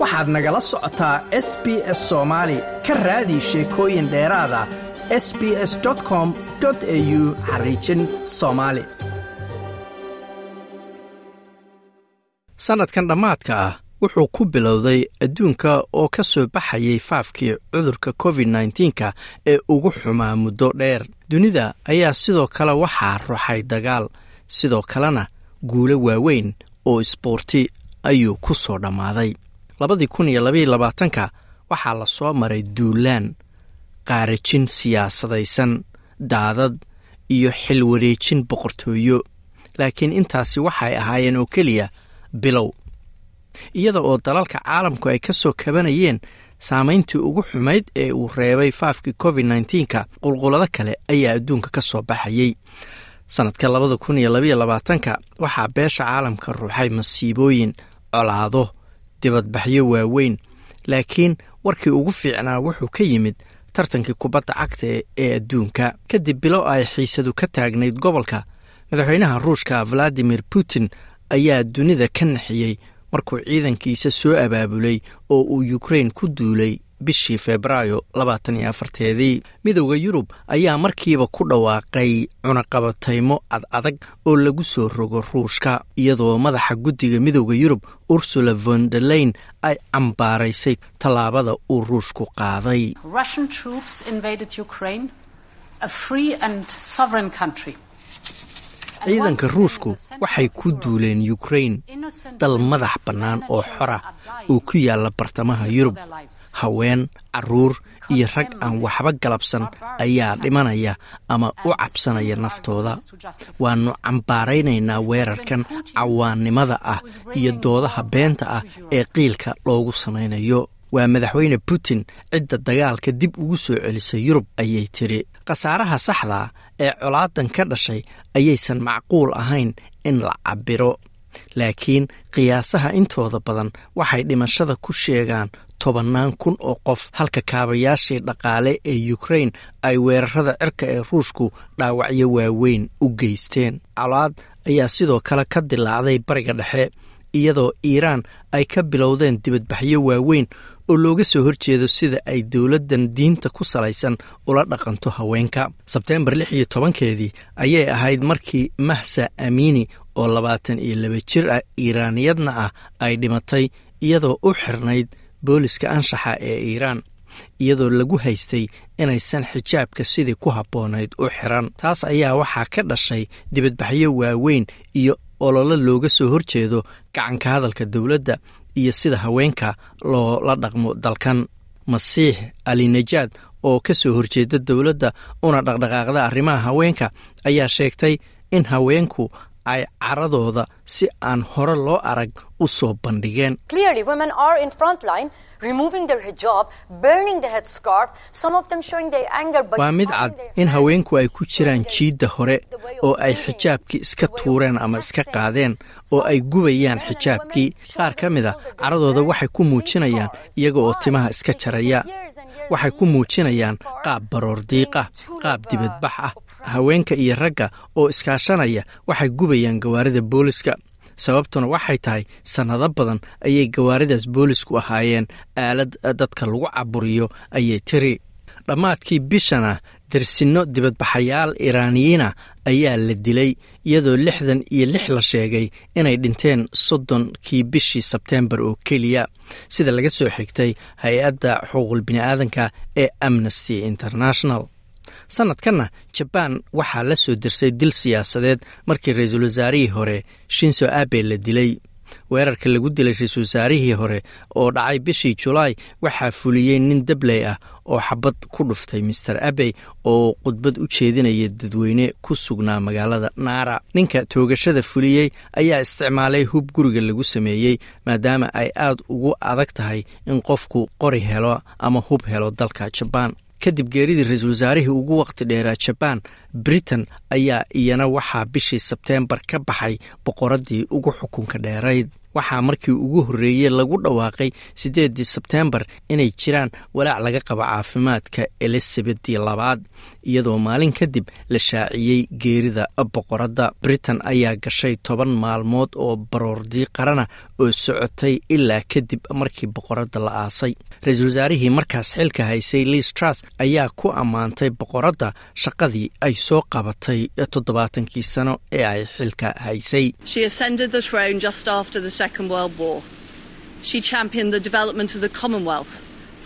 waxaad nagala socotaa s b s soomaali ka raadi sheekooyin dheeraada s b s com au xariijin soomaali sannadkan dhammaadka ah wuxuu ku bilowday adduunka oo ka soo baxayay faafkii cudurka covid nneteen-ka ee ugu xumaa muddo dheer. Dunida ayaa sidoo kale waxaa ruxay dagaal sidoo kalena guulo waaweyn oo isboorti ayuu ku soo dhammaaday labadii kun iyo labaiyo labaatanka waxaa la soo maray duulaan qaarajin siyaasadaysan daadad iyo xilwareejin boqortooyo. Laakiin intaasi waxay ahaayeen oo keliya bilow. Iyada oo dalalka caalamku ay ka soo kabanayeen saamayntii ugu xumayd ee uu reebay faafkii covid nneteen-ka qulqulado kale ayaa adduunka ka soo baxayey sannadka labada kun iyo labaiyo labaatanka waxaa beesha caalamka ruuxay masiibooyin colaado dibadbaxyo waaweyn laakiin warkii ugu fiicnaa wuxuu ka yimid tartankii kubadda cagta ee adduunka. Kadib bilo ay xiisadu ka taagnayd gobolka madaxweynaha ruushka valadimir putin ayaa dunida ka naxiyey markuu ciidankiisa soo abaabulay oo uu yukrain ku duulay bishii febraayo labaatan iyo afarteedii midowda yurub ayaa markiiba ku dhawaaqay cunaqabataymo ad adag oo lagu soo rogo ruushka iyadoo madaxa guddiga midowda yurub ursula von derleyn ay cambaaraysay tallaabada uu ruushku qaaday ciidanka ruushku waxay ku duuleen yukrain dal madax bannaan oo xora oo ku yaalla bartamaha yurub. Haween carruur iyo rag aan waxba galabsan ayaa dhimanaya ama u cabsanaya naftooda. Waannu cambaaraynaynaa weerarkan cawaannimada ah iyo doodaha beenta ah ee qiilka loogu samaynayo waa madaxweyne putin cidda dagaalka dib ugu soo celisay yurub ayay tiri. Khasaaraha saxdaa ee colaadan ka dhashay ayaysan macquul ahayn in la cabbiro. Laakiin qiyaasaha intooda badan waxay dhimashada ku sheegaan tobannaan kun oo qof halka kaabayaashii dhaqaale ee yukrain ay weerarada cirka ee ruushku dhaawacyo waaweyn u geysteen. Colaad ayaa sidoo kale ka dilaacday bariga dhexe iyadoo iiraan ay ka bilowdeen dibadbaxyo waaweyn oo looga soo horjeedo sida ay dowladdan diinta ku salaysan ula dhaqanto haweenka. Sebteembar lix iyo tobankeedii ayay ahayd markii mahsa amiini oo labaatan iyo laba jir ah iiraaniyadna ah ay dhimatay iyadoo u xirnayd booliska anshaxa ee iiraan iyadoo lagu haystay inaysan xijaabka sidii ku habboonayd u xiran taas ayaa waxaa ka dhashay dibadbaxyo waaweyn iyo ololo looga soo horjeedo gacanka hadalka dowladda iyo sida haweenka loola dhaqmo dalkan. Masiix alinajaad oo ka soo horjeeda dowladda una dhaqdhaqaaqda arrimaha haweenka ayaa sheegtay in haweenku ay caradooda si aan hore loo arag u soo bandhigeen. Waa mid cad in haweenku ay ku jiraan jiidda hore oo ay xijaabkii iska tuureen ama iska qaadeen oo ay gubayaan xijaabkii qaar ka mid a caradooda waxay ku muujinayaan iyaga oo timaha iska jaraya waxay ku muujinayaan qaab baroor diiqah qaab dibadbax ah haweenka iyo ragga oo iskaashanaya waxay gubayaan gawaarida booliska. Sababtuna waxay tahay sannado badan ayay gawaaridaas boolisku ahaayeen. Aalad dadka lagu caburiyo ayay tiri. Dhammaadkii bishana darsinno dibadbaxayaal iiraaniyiina ayaa la dilay iyadoo lixdan iyo lix la sheegay inay dhinteen soddonkii bishii sebteembar oo keliya. Sida laga soo xigtay hay'adda xuquuqul bini'aadanka ee amnesty international. Sannadkanna jabaan waxaa la soo dirsay dil siyaasadeed markii ra'iisul wasaarihii hore shinso abe la dilay weerarka lagu dilay ra'iisul wasaarihii hore oo dhacay bishii julaay waxaa fuliyey nin dabley ah oo xabad ku dhuftay master abey oo khudbad u jeedinaya dadweyne ku sugnaa magaalada naara ninka toogashada fuliyey ayaa isticmaalay hub guriga lagu sameeyey maadaama ay aad ugu adag tahay in qofku qori helo ama hub helo dalka jabaan kadib geeridii ra'iisul wasaarihii ugu waqti dheeraa jabaan britain ayaa iyana waxaa bishii sebteembar ka baxay boqoraddii ugu xukunka dheerayd. Waxaa markii ugu horreeyey lagu dhawaaqay siddeedii sebteembar inay jiraan walaac laga qabo caafimaadka elizabethii labaad iyadoo maalin kadib la shaaciyey geerida boqoradda. Britain ayaa gashay toban maalmood oo baroordii qarana oo socotay ilaa kadib markii boqoradda la aasay. Ra'iisul wasaarihii markaas xilka haysay liis truss ayaa ku ammaantay boqoradda shaqadii ay soo qabatay toddobaatankii sano ee ay xilka haysay.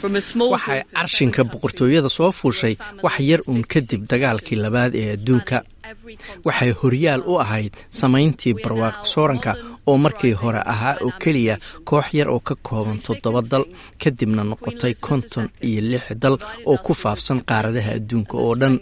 Waxay carshinka boqortooyada soo fuushay wax yar uun kadib dagaalkii labaad ee adduunka. Waxay horyaal u ahayd samayntii barwaaqo sooranka oo markii hore ahaa oo keliya koox yar oo ka kooban toddoba dal kadibna noqotay konton iyo lix dal oo ku faafsan qaaradaha adduunka oo dhan.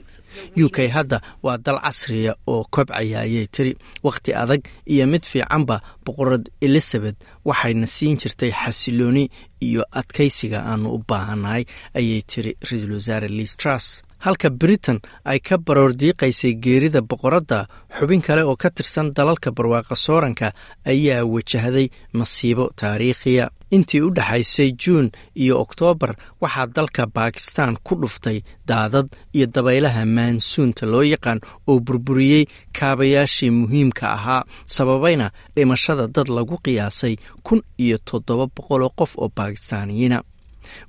U k hadda waa dal casriya oo kobcaya ayay tiri wakhti adag iyo mid fiicanba boqorad elizabeth waxayna siin jirtay xasilooni iyo adkaysiga aanu u baahannahay ayay tiri ra'iisul wasaare liis truss halka britain ay ka baroor diiqaysay geerida boqoradda xubin kale oo ka tirsan dalalka barwaaqa sooranka ayaa wajahday masiibo taariikhiya. Intii u dhexaysay juun iyo oktoobar waxaa dalka bakistan ku dhuftay daadad iyo dabaylaha maansuunta loo yaqaan oo burburiyey kaabayaashii muhiimka ahaa sababayna dhimashada dad lagu qiyaasay kun iyo toddoba boqoloo qof oo bakistaaniyiina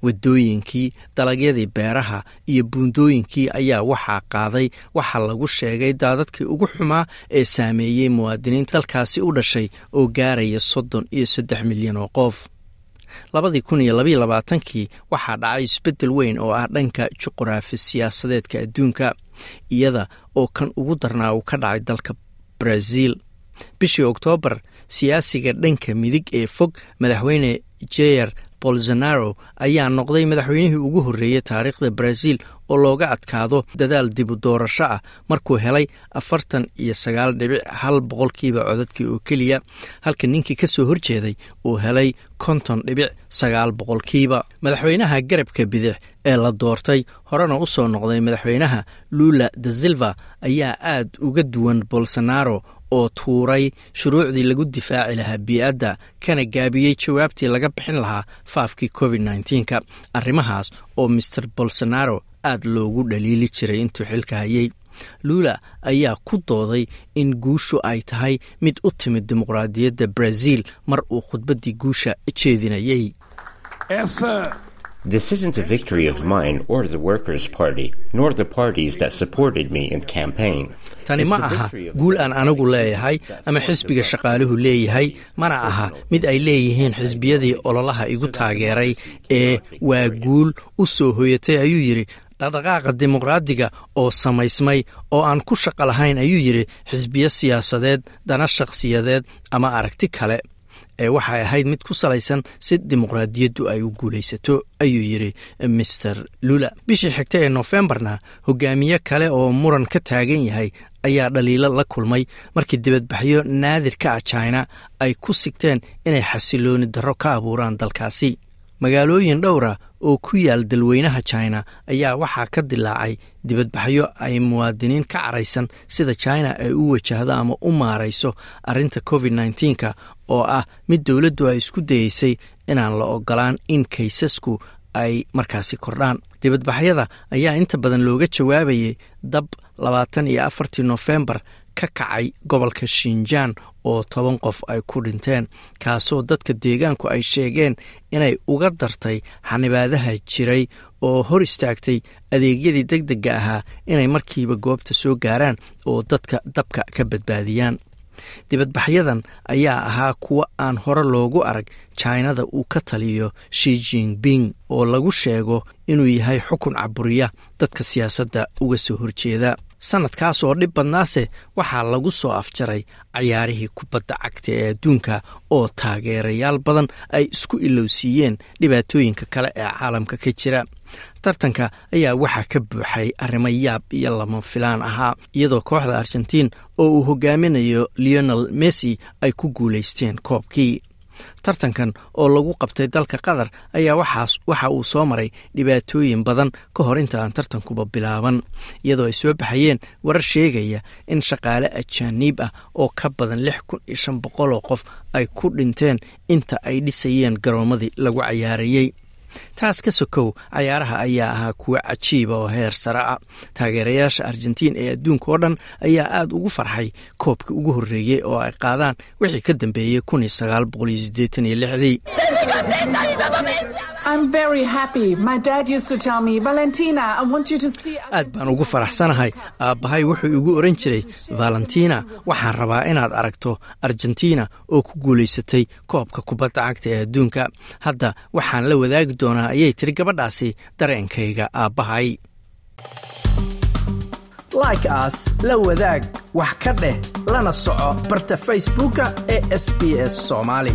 wadooyinkii dalagyadii beeraha iyo buundooyinkii ayaa waxaa qaaday waxaa lagu sheegay daadadkii ugu xumaa ee saameeyey muwaadiniinta dalkaasi u dhashay oo gaaraya soddon iyo saddex milyan oo qof. Labadii kun iyo labaiyo labaatankii waxaa dhacay isbeddel weyn oo ah dhanka juquraafi siyaasadeedka adduunka iyada oo kan ugu darnaa uu ka dhacay dalka brazil. Bishii oktoobar siyaasiga dhanka midig ee fog madaxweyne jeyer bolsonaro ayaa noqday madaxweynihii ugu horreeyey taariikhda brazil oo looga adkaado dadaal dibu doorasho ah markuu helay afartan iyo sagaal dhibic hal boqolkiiba codadkii oo keliya halka ninkii ka soo horjeeday uu helay konton dhibic sagaal boqolkiiba. Madaxweynaha garabka bidix ee la doortay horena u soo noqday madaxweynaha lula da silva ayaa aad uga duwan bolsonaro oo tuuray shuruucdii lagu difaaci lahaa bii-adda kana gaabiyey jawaabtii laga bixin lahaa faafkii covid nneteen-ka arrimahaas oo master bolsonaro aad loogu dhaliili jiray intuu xilka hayay. Lula ayaa ku dooday in guushu ay tahay mid u timid dimuqraadiyadda brazil mar uu khudbaddii guusha jeedinayay This isn't a victory of mine or the Workers' Party, nor the parties that supported me in campaign. tani ma aha. guul aan anigu leeyahay ama xisbiga shaqaaluhu leeyahay mana aha mid ay leeyihiin xisbiyadii ololaha igu taageeray ee waa guul u soo hoyatay ayuu yidhi. Dhaqdhaqaaqa dimuqraadiga oo samaysmay oo aan ku shaqo lahayn ayuu yidhi xisbiyo siyaasadeed dana shakhsiyadeed ama aragti kale ee waxay ahayd mid ku salaysan si dimuqraadiyaddu ay u guulaysato ayuu yidhi master lula. Bishii xigta ee nofembarna hogaamiye kale oo muran ka taagan yahay ayaa dhaliilo la kulmay. Markii dibadbaxyo naadirka ah china ay ku sigteen inay xasilooni darro ka abuuraan dalkaasi. Magaalooyin dhowra oo ku yaal dalweynaha china ayaa waxaa ka dilaacay dibadbaxyo ay muwaadiniin ka caraysan sida china ay u wajahdo ama u maarayso arrinta covid nneteen-ka oo ah mid dowladdu ay isku dayeysay inaan la ogolaan in kaysasku ay markaasi kordhaan. Dibadbaxyada ayaa inta badan looga jawaabayay dab labaatan iyo afartii nofembar ka kacay gobolka shinjaan oo toban qof ay ku dhinteen kaasoo dadka deegaanku ay sheegeen inay uga dartay xanibaadaha jiray oo hor istaagtay adeegyadii deg dega ahaa inay markiiba goobta soo gaaraan oo dadka dabka ka badbaadiyaan dibadbaxyadan ayaa ahaa kuwo aan hore loogu arag jinada uu ka taliyo shi jinping oo lagu sheego inuu yahay xukun caburiya dadka siyaasadda uga soo horjeeda. Sanadkaas oo dhib badnaase waxaa lagu soo afjaray cayaarihii kubadda cagta ee adduunka oo taageerayaal badan ay isku ilowsiiyeen dhibaatooyinka kale ee caalamka ka jira tartanka ayaa waxaa ka buuxay arrimo yaab iyo lama filaan ahaa iyadoo kooxda argentiin oo uu hogaaminayo leonel messi ay ku guulaysteen koobkii. Tartankan oo lagu qabtay dalka qatar ayaa waxa uu soo maray dhibaatooyin badan ka hor inta aan tartankuba bilaaban iyadoo ay soo baxayeen warar sheegaya in shaqaale ajaaniib ah oo ka badan lix kun iyo shan boqoloo qof ay ku dhinteen inta ay dhisayeen garoomadii lagu cayaarayey taas ka sokow cayaaraha ayaa ahaa kuwo cajiiba oo heer sare ah. Taageerayaasha argentiin ee adduunka oo dhan ayaa aada ugu farxay koobka ugu horreeyey oo ay qaadaan wixii ka dambeeyey aad baan ugu faraxsanahay. Aabbahay wuxuu igu oran jiray valentina waxaan rabaa inaad aragto argentina oo ku guulaysatay koobka kubadda cagta ee adduunka. Hadda waxaan la wadaagi doonaa ayay tiri gabadhaasi dareenkayga aabbahay like aas la wadaag wax ka dheh lana soco barta facebooka ee sb s soomaali